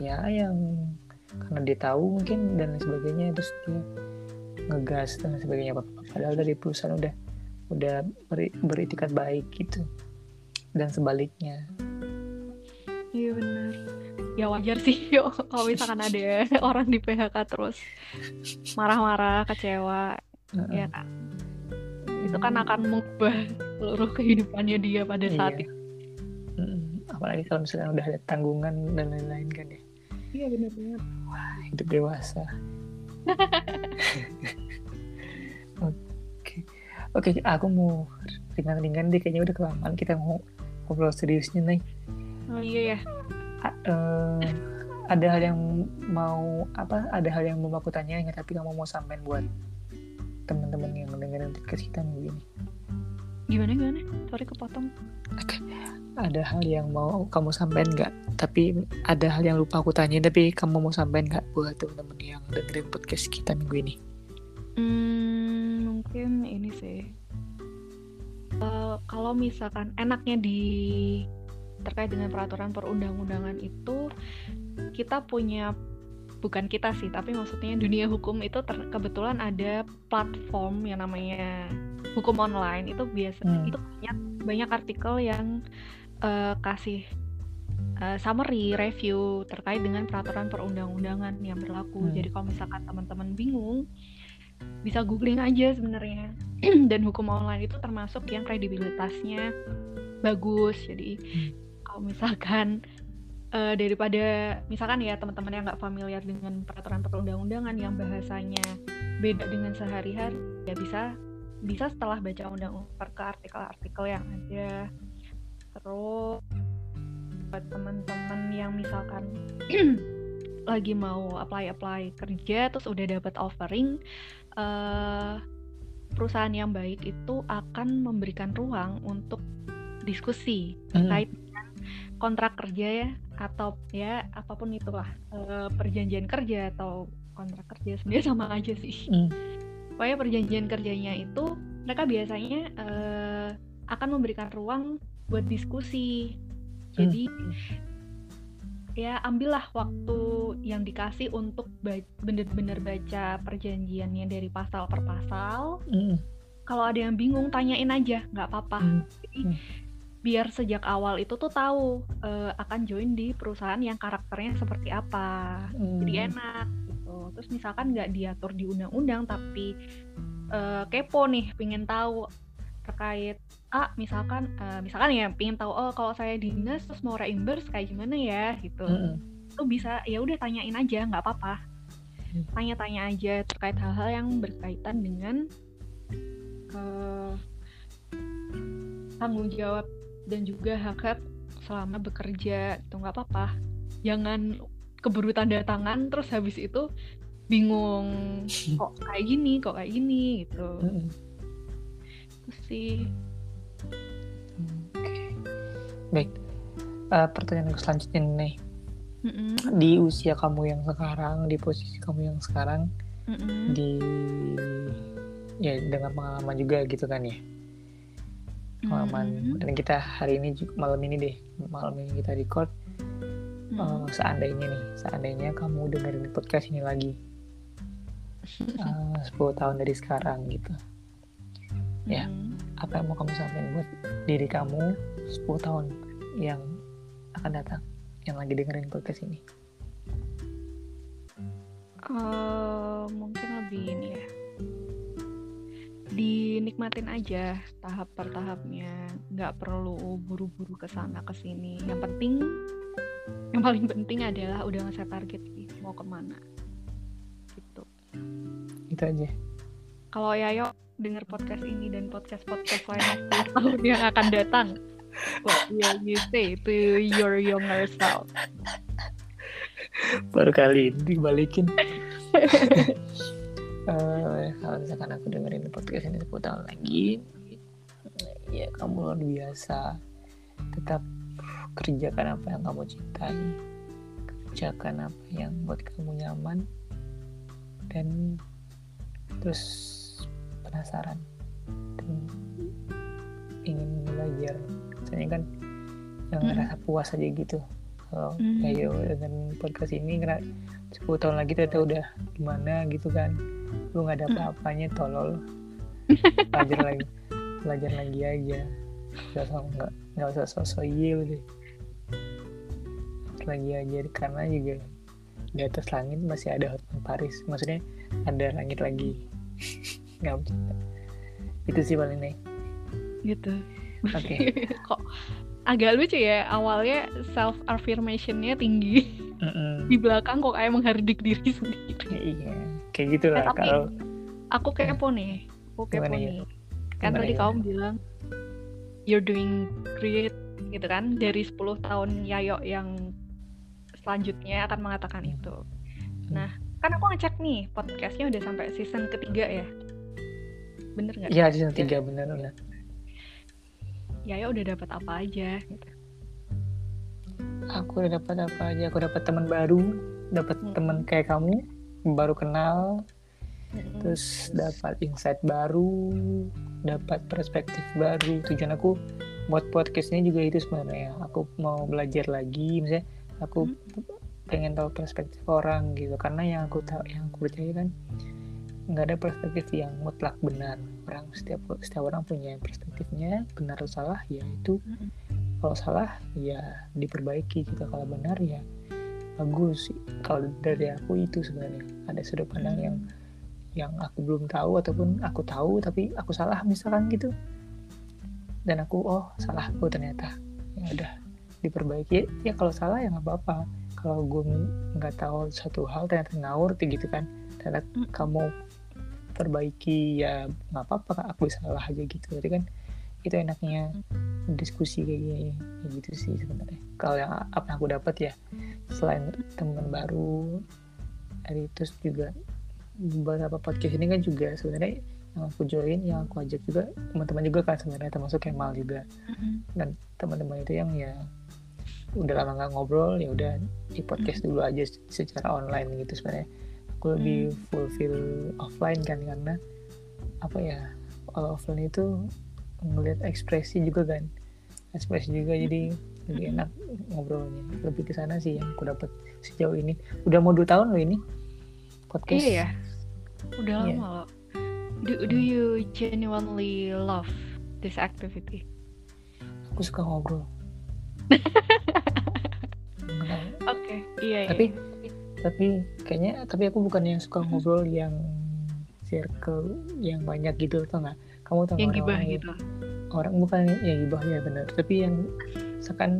Speaker 1: ya yang karena dia tahu mungkin dan lain sebagainya terus dia ngegas dan lain sebagainya. Padahal dari perusahaan udah udah beri, beritikat baik gitu. Dan sebaliknya.
Speaker 2: Iya benar ya wajar sih yuk kalau misalkan ada orang di PHK terus marah-marah kecewa uh-uh. ya kan? Itu kan akan mengubah seluruh kehidupannya dia pada iya. saat itu
Speaker 1: apalagi kalau misalnya udah ada tanggungan dan lain-lain kan ya.
Speaker 2: Iya benar benar
Speaker 1: wah hidup dewasa. Oke. Oke aku mau ringan-ringan deh kayaknya udah kelamaan kita mau ngobrol seriusnya nih.
Speaker 2: Oh iya ya
Speaker 1: Eh, ada hal yang mau apa ada hal yang mau aku tanyain nggak tapi kamu mau sampein buat teman-teman yang dengerin podcast kita minggu ini.
Speaker 2: Gimana gimana? Sorry kepotong.
Speaker 1: Ada hal yang mau kamu sampaikan nggak? Tapi ada hal yang lupa aku tanya tapi kamu mau sampaikan nggak buat teman-teman yang dengerin podcast kita minggu ini?
Speaker 2: Hmm, mungkin ini sih. Eh, kalau misalkan enaknya di terkait dengan peraturan perundang-undangan itu kita punya bukan kita sih tapi maksudnya dunia hukum itu ter- kebetulan ada platform yang namanya hukum online itu biasa
Speaker 1: Hmm.
Speaker 2: itu banyak banyak artikel yang eh, kasih eh, summary review terkait dengan peraturan perundang-undangan yang berlaku
Speaker 1: Hmm.
Speaker 2: jadi kalau misalkan teman-teman bingung bisa googling aja sebenarnya dan hukum online itu termasuk yang kredibilitasnya bagus jadi
Speaker 1: Hmm.
Speaker 2: Kalau misalkan eh, daripada misalkan ya teman-teman yang nggak familiar dengan peraturan perundang-undangan yang bahasanya beda dengan sehari-hari ya bisa bisa setelah baca undang ke artikel-artikel yang ada terus buat teman-teman yang misalkan lagi mau apply apply kerja terus udah dapat offering eh perusahaan yang baik itu akan memberikan ruang untuk diskusi
Speaker 1: Hmm.
Speaker 2: terkait kontrak kerja ya atau ya apa pun itulah eh, perjanjian kerja atau kontrak kerja sebenarnya sama aja sih.
Speaker 1: Hmm.
Speaker 2: Pokoknya perjanjian kerjanya itu mereka biasanya eh, akan memberikan ruang buat diskusi. Jadi ya ambillah waktu yang dikasih untuk bener-bener baca perjanjiannya dari pasal per pasal.
Speaker 1: Hmm.
Speaker 2: Kalau ada yang bingung tanyain aja, nggak apa-apa.
Speaker 1: Hmm.
Speaker 2: Jadi
Speaker 1: Hmm.
Speaker 2: Biar sejak awal itu tuh tahu eh, akan join di perusahaan yang karakternya seperti apa.
Speaker 1: Hmm.
Speaker 2: Jadi enak gitu. Terus misalkan nggak diatur di undang-undang tapi eh, kepo nih, pingin tahu terkait ah misalkan eh, misalkan ya pingin tahu oh kalau saya dinas terus mau reimburse kayak gimana ya gitu.
Speaker 1: Hmm.
Speaker 2: Itu bisa ya udah tanyain aja nggak apa-apa.
Speaker 1: Hmm.
Speaker 2: Tanya-tanya aja terkait hal-hal yang berkaitan dengan eh, tanggung jawab dan juga hak-hak selama bekerja itu nggak apa-apa jangan keburu tanda tangan terus habis itu bingung kok kayak gini kok kayak gini gitu itu sih
Speaker 1: Oke. Baik. Eh, pertanyaan selanjutnya nih.
Speaker 2: Mm-mm,
Speaker 1: Di usia kamu yang sekarang, di posisi kamu yang sekarang,
Speaker 2: mm-mm,
Speaker 1: di ya dengan pengalaman juga gitu kan ya. Pengalaman
Speaker 2: mm-mm,
Speaker 1: dan kita hari ini juga malam ini deh, malam ini kita record
Speaker 2: mm-mm.
Speaker 1: eh, seandainya nih, seandainya kamu dengerin podcast ini lagi eh, 10 tahun dari sekarang gitu. ya.
Speaker 2: Mm.
Speaker 1: Apa yang mau kamu sampaikan buat diri kamu 10 tahun yang akan datang yang lagi dengerin podcast ini?
Speaker 2: Eh, mungkin lebih ini ya dinikmatin aja tahap per tahapnya. Nggak perlu buru-buru ke sana ke sini. Yang penting yang paling penting adalah udah ngeset target sih mau ke mana. Gitu.
Speaker 1: Itu aja.
Speaker 2: kalau Yayo denger podcast ini dan podcast podcast lain 10 tahun yang akan datang what will you say to your younger self?
Speaker 1: Baru kali ini dibalikin. Eh, kalau misalkan aku dengerin podcast ini 10 tahun lagi, ya kamu luar biasa. Tetap kerjakan apa yang kamu cintai, kerjakan apa yang buat kamu nyaman, dan terus penasaran dan ingin belajar. Misalnya kan yang
Speaker 2: Mm-mm.
Speaker 1: ngerasa puas aja gitu. Kalau
Speaker 2: Mm.
Speaker 1: kayak dengan podcast ini kena 10 tahun lagi ternyata udah gimana gitu kan. Lu nggak ada
Speaker 2: Mm.
Speaker 1: apa-apanya tolol. Belajar lagi belajar lagi aja. Nggak usah nggak nggak usah sosok yield deh lagi aja karena juga di atas langit masih ada Hotman Paris. Maksudnya ada langit lagi. Nggak bercanda itu sih paling nih
Speaker 2: gitu.
Speaker 1: Oke.
Speaker 2: Kok agak lucu ya awalnya self affirmationnya tinggi
Speaker 1: Mm-mm.
Speaker 2: di belakang kok kayak menghardik diri sendiri
Speaker 1: Ya, iya kayak gitulah
Speaker 2: tapi-
Speaker 1: kalau
Speaker 2: aku kepo nih aku kepo
Speaker 1: Gimana ya?
Speaker 2: nih kan
Speaker 1: Gimana,
Speaker 2: tadi
Speaker 1: gimana?
Speaker 2: kamu bilang you're doing great gitu kan dari 10 tahun Yayo yang selanjutnya akan mengatakan
Speaker 1: Hmm.
Speaker 2: itu nah kan aku ngecek nih podcastnya udah sampai season ketiga ya bener nggak
Speaker 1: Iya season 3 bener bener.
Speaker 2: Yayo udah dapat apa aja gitu
Speaker 1: Aku udah dapat apa aja? Aku dapat teman baru, dapat
Speaker 2: Hmm.
Speaker 1: teman kayak kamu, baru kenal,
Speaker 2: Mm-mm.
Speaker 1: terus dapat insight baru, dapat perspektif baru. Tujuan aku buat podcast ini juga itu sebenarnya. Aku mau belajar lagi, misalnya aku pengen tahu perspektif orang gitu. Karena yang aku tahu, yang aku percaya kan nggak ada perspektif yang mutlak benar. Orang setiap setiap orang punya perspektifnya, benar atau salah ya itu. Kalau salah ya diperbaiki gitu. Kalau benar ya bagus. Kalau dari aku itu sebenarnya ada sudut pandang yang yang aku belum tahu ataupun aku tahu tapi aku salah misalkan gitu dan aku oh salah aku ternyata ya udah diperbaiki ya kalau salah ya nggak apa-apa kalau gue nggak tahu satu hal ternyata ngawur gitu kan ternyata
Speaker 2: Mm.
Speaker 1: kamu perbaiki ya nggak apa-apa aku salah aja gitu. Jadi kan itu enaknya diskusi kayak gini ya gitu sih sebenarnya. Kalau yang apa yang aku dapat ya selain teman baru dari terus juga beberapa podcast ini kan juga sebenarnya yang aku join yang aku ajak juga teman-teman juga kan sebenarnya termasuk Kemal juga.
Speaker 2: Mm-mm.
Speaker 1: dan teman-teman itu yang ya udah lama nggak ngobrol ya udah di podcast dulu aja secara online gitu sebenarnya aku lebih fulfill offline kan karena apa ya kalau offline itu ngelihat ekspresi juga kan ekspresi juga jadi lebih
Speaker 2: Mm-mm.
Speaker 1: enak ngobrolnya lebih ke sana sih yang aku dapat sejauh ini udah mau dua tahun loh ini podcast
Speaker 2: Iya ya, udah
Speaker 1: Iya.
Speaker 2: lama loh. Do, do you genuinely love this activity?
Speaker 1: aku suka ngobrol
Speaker 2: Oke, iya. iya.
Speaker 1: tapi tapi kayaknya tapi aku bukan yang suka ngobrol yang circle yang banyak gitu atau enggak kamu tahu
Speaker 2: yang
Speaker 1: orang-
Speaker 2: gibah
Speaker 1: orang-
Speaker 2: gitu.
Speaker 1: orang bukan yang gibah ya benar tapi yang misalkan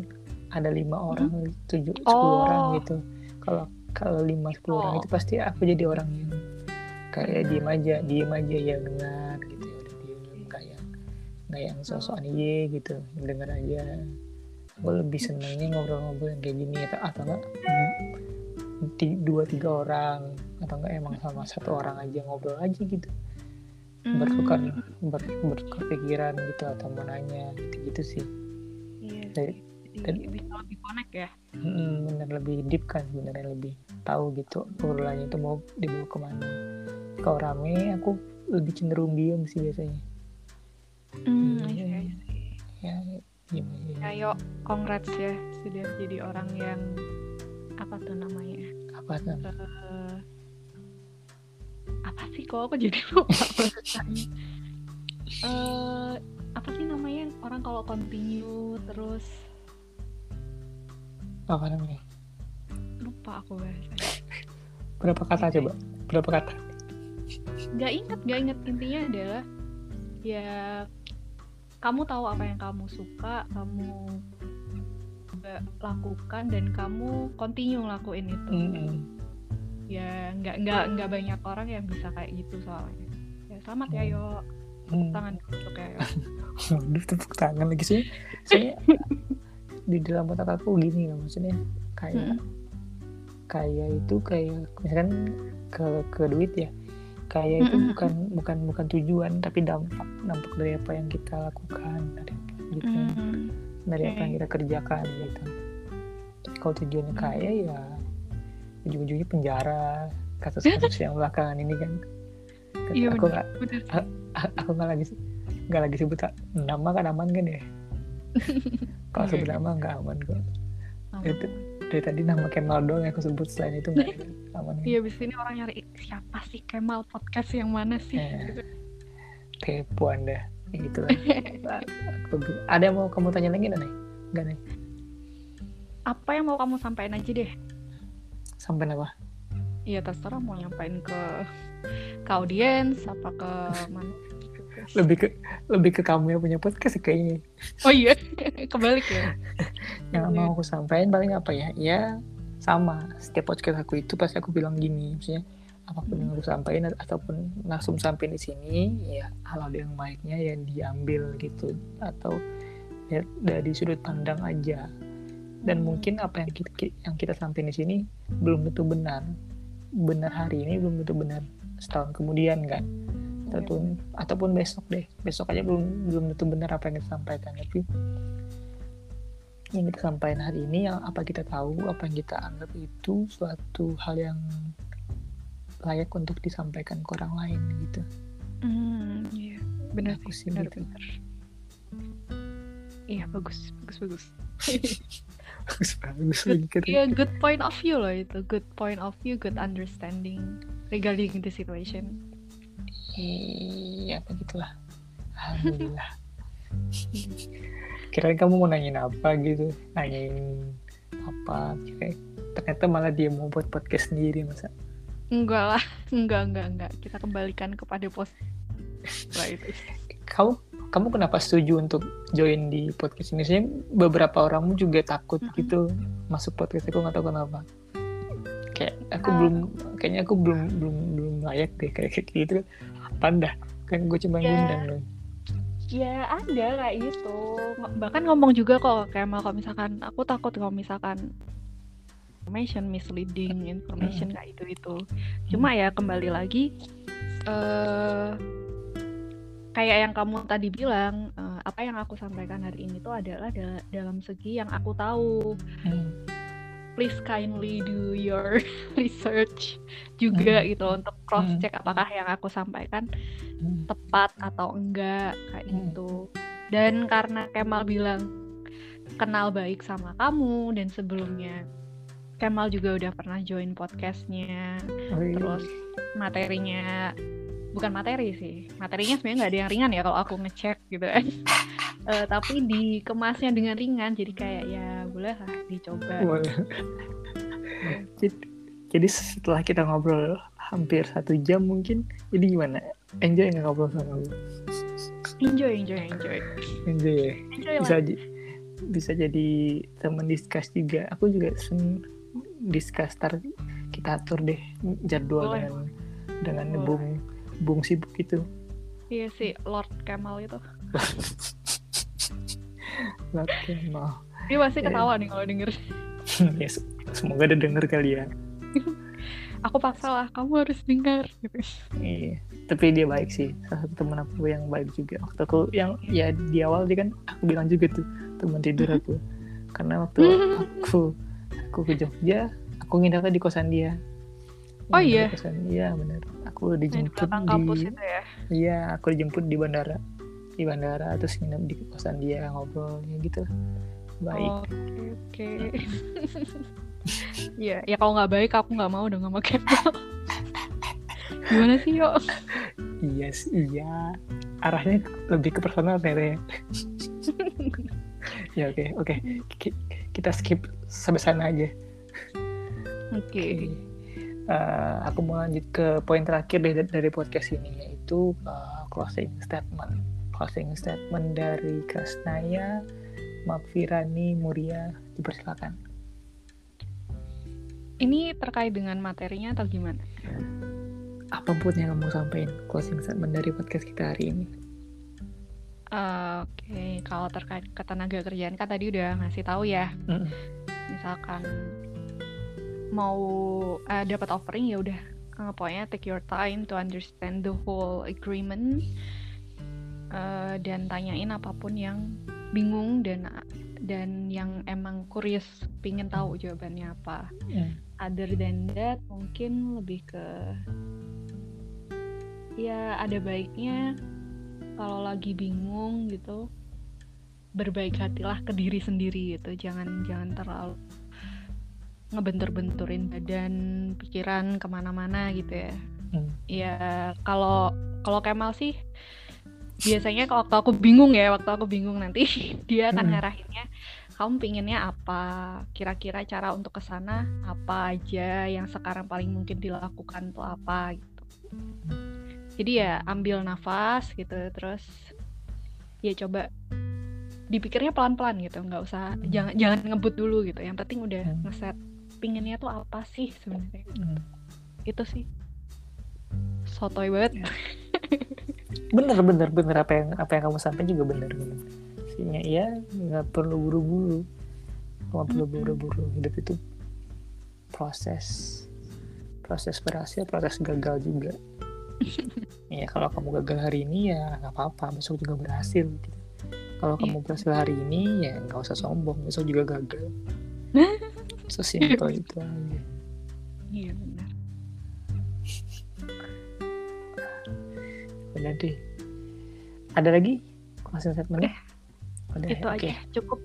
Speaker 1: ada lima orang tujuh sepuluh
Speaker 2: Oh.
Speaker 1: orang gitu. Kalau kalau lima sepuluh orang
Speaker 2: Oh.
Speaker 1: itu pasti aku jadi orang yang kayak
Speaker 2: Benar.
Speaker 1: diem aja diem aja ya dengar gitu. Ya udah diem. Nggak yang nggak yang sosokan iye gitu. Dengar aja. Aku lebih senangnya ngobrol-ngobrol yang kayak gini atau atau enggak ti- dua tiga orang atau enggak emang sama satu orang aja ngobrol aja gitu bertukar
Speaker 2: Hmm,
Speaker 1: ber, bertukar pikiran gitu atau mau nanya gitu gitu sih
Speaker 2: Iya.
Speaker 1: Dari-.
Speaker 2: Jadi
Speaker 1: dari-
Speaker 2: bisa lebih connect ya.
Speaker 1: Mm, bener lebih deep kan sebenarnya lebih tahu gitu obrolannya itu mau dibawa ke mana kalau rame aku lebih cenderung diem sih biasanya
Speaker 2: Hmm,
Speaker 1: Iya.
Speaker 2: iya, iya sih.
Speaker 1: ya diem aja
Speaker 2: Ayo, congrats ya sudah jadi orang yang apa tuh namanya?
Speaker 1: apa tuh?
Speaker 2: Eh, apa sih kok aku jadi lupa? Eh, apa sih namanya? Orang kalau continue terus
Speaker 1: apa namanya?
Speaker 2: Lupa aku bahasanya.
Speaker 1: berapa kata coba? berapa kata?
Speaker 2: Gak inget, gak inget intinya adalah ya kamu tahu apa yang kamu suka, kamu juga lakukan dan kamu continue ngelakuin itu.
Speaker 1: Mm-mm.
Speaker 2: Ya nggak nggak nggak banyak orang yang bisa kayak gitu soalnya. Ya selamat ya yo,
Speaker 1: Hmm.
Speaker 2: tangan untuk ya yo.
Speaker 1: Waduh tepuk tangan lagi sih saya di dalam otak aku gini loh maksudnya kayak
Speaker 2: Mm-mm.
Speaker 1: kaya itu kayak misalkan ke ke duit ya kaya itu
Speaker 2: Mm-mm.
Speaker 1: bukan bukan bukan tujuan tapi dampak dampak dari apa yang kita lakukan dari apa gitu
Speaker 2: Hmm,
Speaker 1: dari apa yang kita kerjakan gitu kalau tujuannya kaya ya ujung-ujungnya penjara kasus-kasus yang belakangan ini kan
Speaker 2: Iya
Speaker 1: aku nggak aku nggak lagi nggak lagi sebut nama kan aman kan ya kalau
Speaker 2: Iya,
Speaker 1: sebut
Speaker 2: iya.
Speaker 1: nama nggak aman kok itu dari tadi nama Kemal doang yang aku sebut selain itu nggak aman kan?
Speaker 2: Iya, abis ini orang nyari "Ih, siapa sih Kemal podcast yang mana sih?
Speaker 1: Eh.
Speaker 2: Gitu.
Speaker 1: kepo anda Gitu lah. Ada yang mau kamu tanya lagi nih nggak nih
Speaker 2: Apa yang mau kamu sampaikan aja deh?
Speaker 1: sampai apa?
Speaker 2: Iya terserah mau nyampein ke ke audiens apa ke mana?
Speaker 1: lebih ke lebih ke kamu yang punya podcast kayaknya.
Speaker 2: Oh iya, kebalik ya.
Speaker 1: yang mau aku sampaikan paling apa ya? Ya sama. Setiap podcast aku itu pasti aku bilang gini maksudnya apa pun yang lu sampaikan ataupun langsung sampai di sini ya hal-hal yang baiknya ya diambil gitu atau ya dari sudut pandang aja. Dan mungkin apa yang kita yang kita sampaikan di sini belum tentu benar. Benar hari ini belum tentu benar setahun kemudian kan? Ataupun ataupun besok deh. Besok aja belum belum tentu benar apa yang kita sampaikan. Tapi yang kita sampaikan hari ini yang apa kita tahu apa yang kita anggap itu suatu hal yang layak untuk disampaikan ke orang lain gitu.
Speaker 2: Hmm, iya, benar
Speaker 1: Aku
Speaker 2: sih, benar,
Speaker 1: gitu.
Speaker 2: benar. Iya, bagus, bagus, bagus.
Speaker 1: bagus bagus kata.
Speaker 2: Iya, good point of view loh itu. Good point of view, good understanding regarding the situation.
Speaker 1: Iya begitulah. Alhamdulillah. Kirain kamu mau nanyain apa gitu, nanyain apa? Kira ternyata malah dia mau buat podcast sendiri masa.
Speaker 2: Enggak lah, enggak, enggak, enggak. Kita kembalikan kepada pos Lah itu.
Speaker 1: Kamu kamu kenapa setuju untuk join di podcast ini? Saya beberapa orangmu juga takut
Speaker 2: Mm-mm.
Speaker 1: gitu masuk podcast aku nggak tahu kenapa. Kayak aku
Speaker 2: Ah.
Speaker 1: belum, kayaknya aku belum belum belum layak deh kayak kayak gitu. Apa dah? Kan gue cuma
Speaker 2: Ya.
Speaker 1: ngundang loh.
Speaker 2: Ya ada kayak gitu. Ng- Bahkan ngomong juga kok kayak kalau misalkan aku takut kalau misalkan information misleading information kayak itu itu. Cuma ya kembali lagi eh kayak yang kamu tadi bilang eh, apa yang aku sampaikan hari ini tuh adalah da- dalam segi yang aku tahu.
Speaker 1: Hmm.
Speaker 2: Please kindly do your research juga gitu untuk cross check apakah yang aku sampaikan
Speaker 1: Hmm.
Speaker 2: tepat atau enggak kayak
Speaker 1: Hmm.
Speaker 2: gitu. Dan karena Kemal bilang kenal baik sama kamu dan sebelumnya Kemal juga udah pernah join podcastnya,
Speaker 1: Oh, iya.
Speaker 2: terus materinya bukan materi sih, materinya sebenarnya nggak ada yang ringan ya kalau aku ngecek gitu kan. Eh, tapi dikemasnya dengan ringan, jadi kayak ya boleh lah dicoba.
Speaker 1: Boleh. jadi, jadi setelah kita ngobrol hampir satu jam mungkin, jadi gimana? Enjoy nggak ngobrol sama lu?
Speaker 2: Enjoy, enjoy, enjoy,
Speaker 1: Enjoy ya?
Speaker 2: enjoy
Speaker 1: Bisa, bisa jadi teman diskus juga. Aku juga seneng diskus, tar kita atur deh jadwal
Speaker 2: Boleh.
Speaker 1: dengan dengan
Speaker 2: Boleh.
Speaker 1: bung bung sibuk itu.
Speaker 2: Iya sih, Lord Kemal itu.
Speaker 1: Oke, mau.
Speaker 2: Dia pasti
Speaker 1: Ya.
Speaker 2: ketawa nih kalau denger.
Speaker 1: ya, se- semoga ada denger kali ya.
Speaker 2: Aku paksa lah, kamu harus dengar. Gitu.
Speaker 1: Iya, tapi dia baik sih. Salah satu teman aku yang baik juga. Waktu aku yang ya di awal dia kan aku bilang juga tuh teman tidur aku. Karena waktu aku aku ke Jogja, aku nginepnya di kosan dia.
Speaker 2: Oh
Speaker 1: Nginep di
Speaker 2: iya?
Speaker 1: kosan iya benar. Aku
Speaker 2: Di
Speaker 1: dijemput di,
Speaker 2: kampus itu ya.
Speaker 1: iya aku dijemput di bandara di bandara terus nginep di kosan dia ngobrol ya gitu baik
Speaker 2: Oke, oke. Iya, ya kalau nggak baik aku nggak mau dong sama Kemal. Gimana sih, yo?
Speaker 1: iya sih, iya arahnya lebih ke personal Tere ya oke oke Ki- kita skip sampai sana aja
Speaker 2: Oke.
Speaker 1: Eh, aku mau lanjut ke poin terakhir deh dari podcast ini yaitu eh, closing statement. Closing statement dari Kasnaya, Mafirani, Muria, dipersilakan.
Speaker 2: Ini terkait dengan materinya atau gimana?
Speaker 1: Apa pun yang kamu sampaikan, closing statement dari podcast kita hari ini.
Speaker 2: Oke, kalau terkait ketenaga kerjaan kan tadi udah ngasih tahu ya.
Speaker 1: Mm-mm.
Speaker 2: Misalkan mau eh, dapat offering ya udah eh, pokoknya take your time to understand the whole agreement eh, dan tanyain apa pun yang bingung dan dan yang emang curious pingin tahu jawabannya apa.
Speaker 1: Mm.
Speaker 2: Other than that mungkin lebih ke ya ada baiknya kalau lagi bingung gitu berbaik hatilah ke diri sendiri gitu. Jangan jangan terlalu ngebentur-benturin badan pikiran ke mana-mana gitu ya.
Speaker 1: Mm.
Speaker 2: ya kalau kalau Kemal sih biasanya kalau waktu aku bingung ya waktu aku bingung nanti dia akan
Speaker 1: Mm.
Speaker 2: ngarahinnya kamu pinginnya apa? Kira-kira cara untuk ke sana apa aja? Yang sekarang paling mungkin dilakukan tuh apa? gitu jadi ya ambil nafas gitu terus ya coba dipikirnya pelan-pelan gitu nggak usah jangan jangan ngebut dulu gitu yang penting udah
Speaker 1: Hmm.
Speaker 2: ngeset pinginnya tuh apa sih sebenarnya
Speaker 1: Mm.
Speaker 2: itu sih sotoy banget.
Speaker 1: Ya. bener bener bener apa yang apa yang kamu sampaikan juga bener bener. Maksudnya ya nggak perlu buru-buru, nggak perlu buru-buru. Hidup itu proses, proses berhasil, proses gagal juga. ya kalau kamu gagal hari ini ya nggak apa-apa, besok juga berhasil. Gitu. Kalau
Speaker 2: Iya.
Speaker 1: kamu berhasil hari ini ya nggak usah sombong, besok juga gagal. Sesimpel itu aja.
Speaker 2: Iya benar.
Speaker 1: Udah deh. Ada lagi closing statement Udah,
Speaker 2: Itu
Speaker 1: ya?
Speaker 2: aja cukup.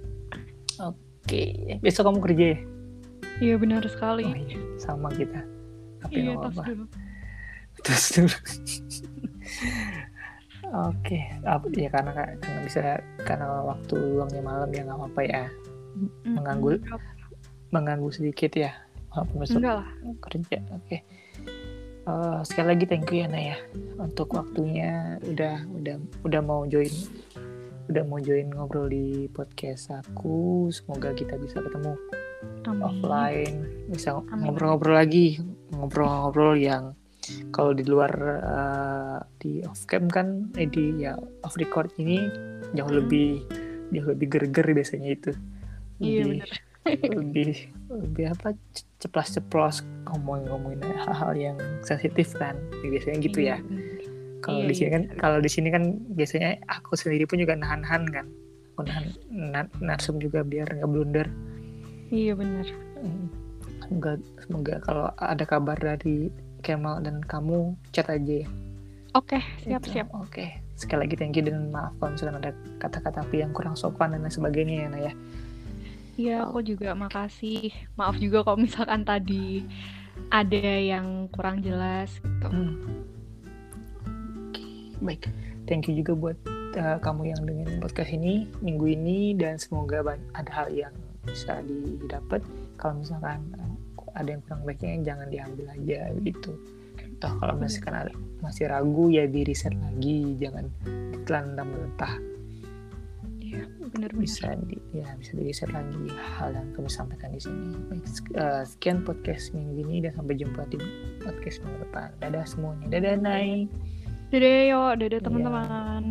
Speaker 1: Oke, besok kamu kerja ya?
Speaker 2: Iya benar sekali.
Speaker 1: Oh iya, sama kita. Tapi
Speaker 2: iya,
Speaker 1: apa-apa. Terus dulu. Oke, apa ya karena karena bisa karena waktu luangnya malam ya nggak apa-apa ya. Mengganggu. mengganggu sedikit ya,
Speaker 2: lah.
Speaker 1: kerja. Oke. Eh, sekali lagi thank you ya Naya untuk waktunya udah udah udah mau join udah mau join ngobrol di podcast aku. Semoga kita bisa ketemu
Speaker 2: Amin.
Speaker 1: offline bisa ngobrol-ngobrol lagi ngobrol-ngobrol yang kalau di luar eh, di off cam kan eh, di ya off record ini jauh
Speaker 2: Hmm.
Speaker 1: lebih jauh lebih gerger biasanya itu
Speaker 2: Iya
Speaker 1: lebih
Speaker 2: benar.
Speaker 1: lebih lebih apa ce- ceplas-ceplos ngomongin-ngomongin hal-hal yang sensitif kan biasanya gitu ya
Speaker 2: Iya, benar.
Speaker 1: kalau
Speaker 2: Iya,
Speaker 1: di sini
Speaker 2: iya,
Speaker 1: kan
Speaker 2: benar.
Speaker 1: kalau di sini kan biasanya aku sendiri pun juga nahan-nahan kan aku nahan na- narsum juga biar nggak blunder
Speaker 2: Iya benar.
Speaker 1: Semoga, semoga kalau ada kabar dari Kemal dan kamu chat aja ya.
Speaker 2: Oke,
Speaker 1: Itu.
Speaker 2: siap-siap.
Speaker 1: Oke. Sekali lagi thank you dan maaf kalau misalnya ada kata-kata yang kurang sopan dan lain sebagainya ya Naya.
Speaker 2: Iya, aku juga makasih. Maaf juga kalau misalkan tadi ada yang kurang jelas gitu.
Speaker 1: Hmm. Oke, Baik. Thank you juga buat uh, kamu yang dengerin podcast ini minggu ini dan semoga ada hal yang bisa didapat. Kalau misalkan uh, ada yang kurang baiknya jangan diambil aja gitu. Toh kalau misalkan ada, masih ragu ya di riset lagi jangan ditelan mentah
Speaker 2: ya benar
Speaker 1: bisa di, ya bisa di riset lagi hal yang kami sampaikan di sini. Eh, sekian podcast minggu ini dan sampai jumpa di podcast minggu depan. Dadah semuanya. Dadah nai.
Speaker 2: dadah yo dadah
Speaker 1: iya.
Speaker 2: teman-teman.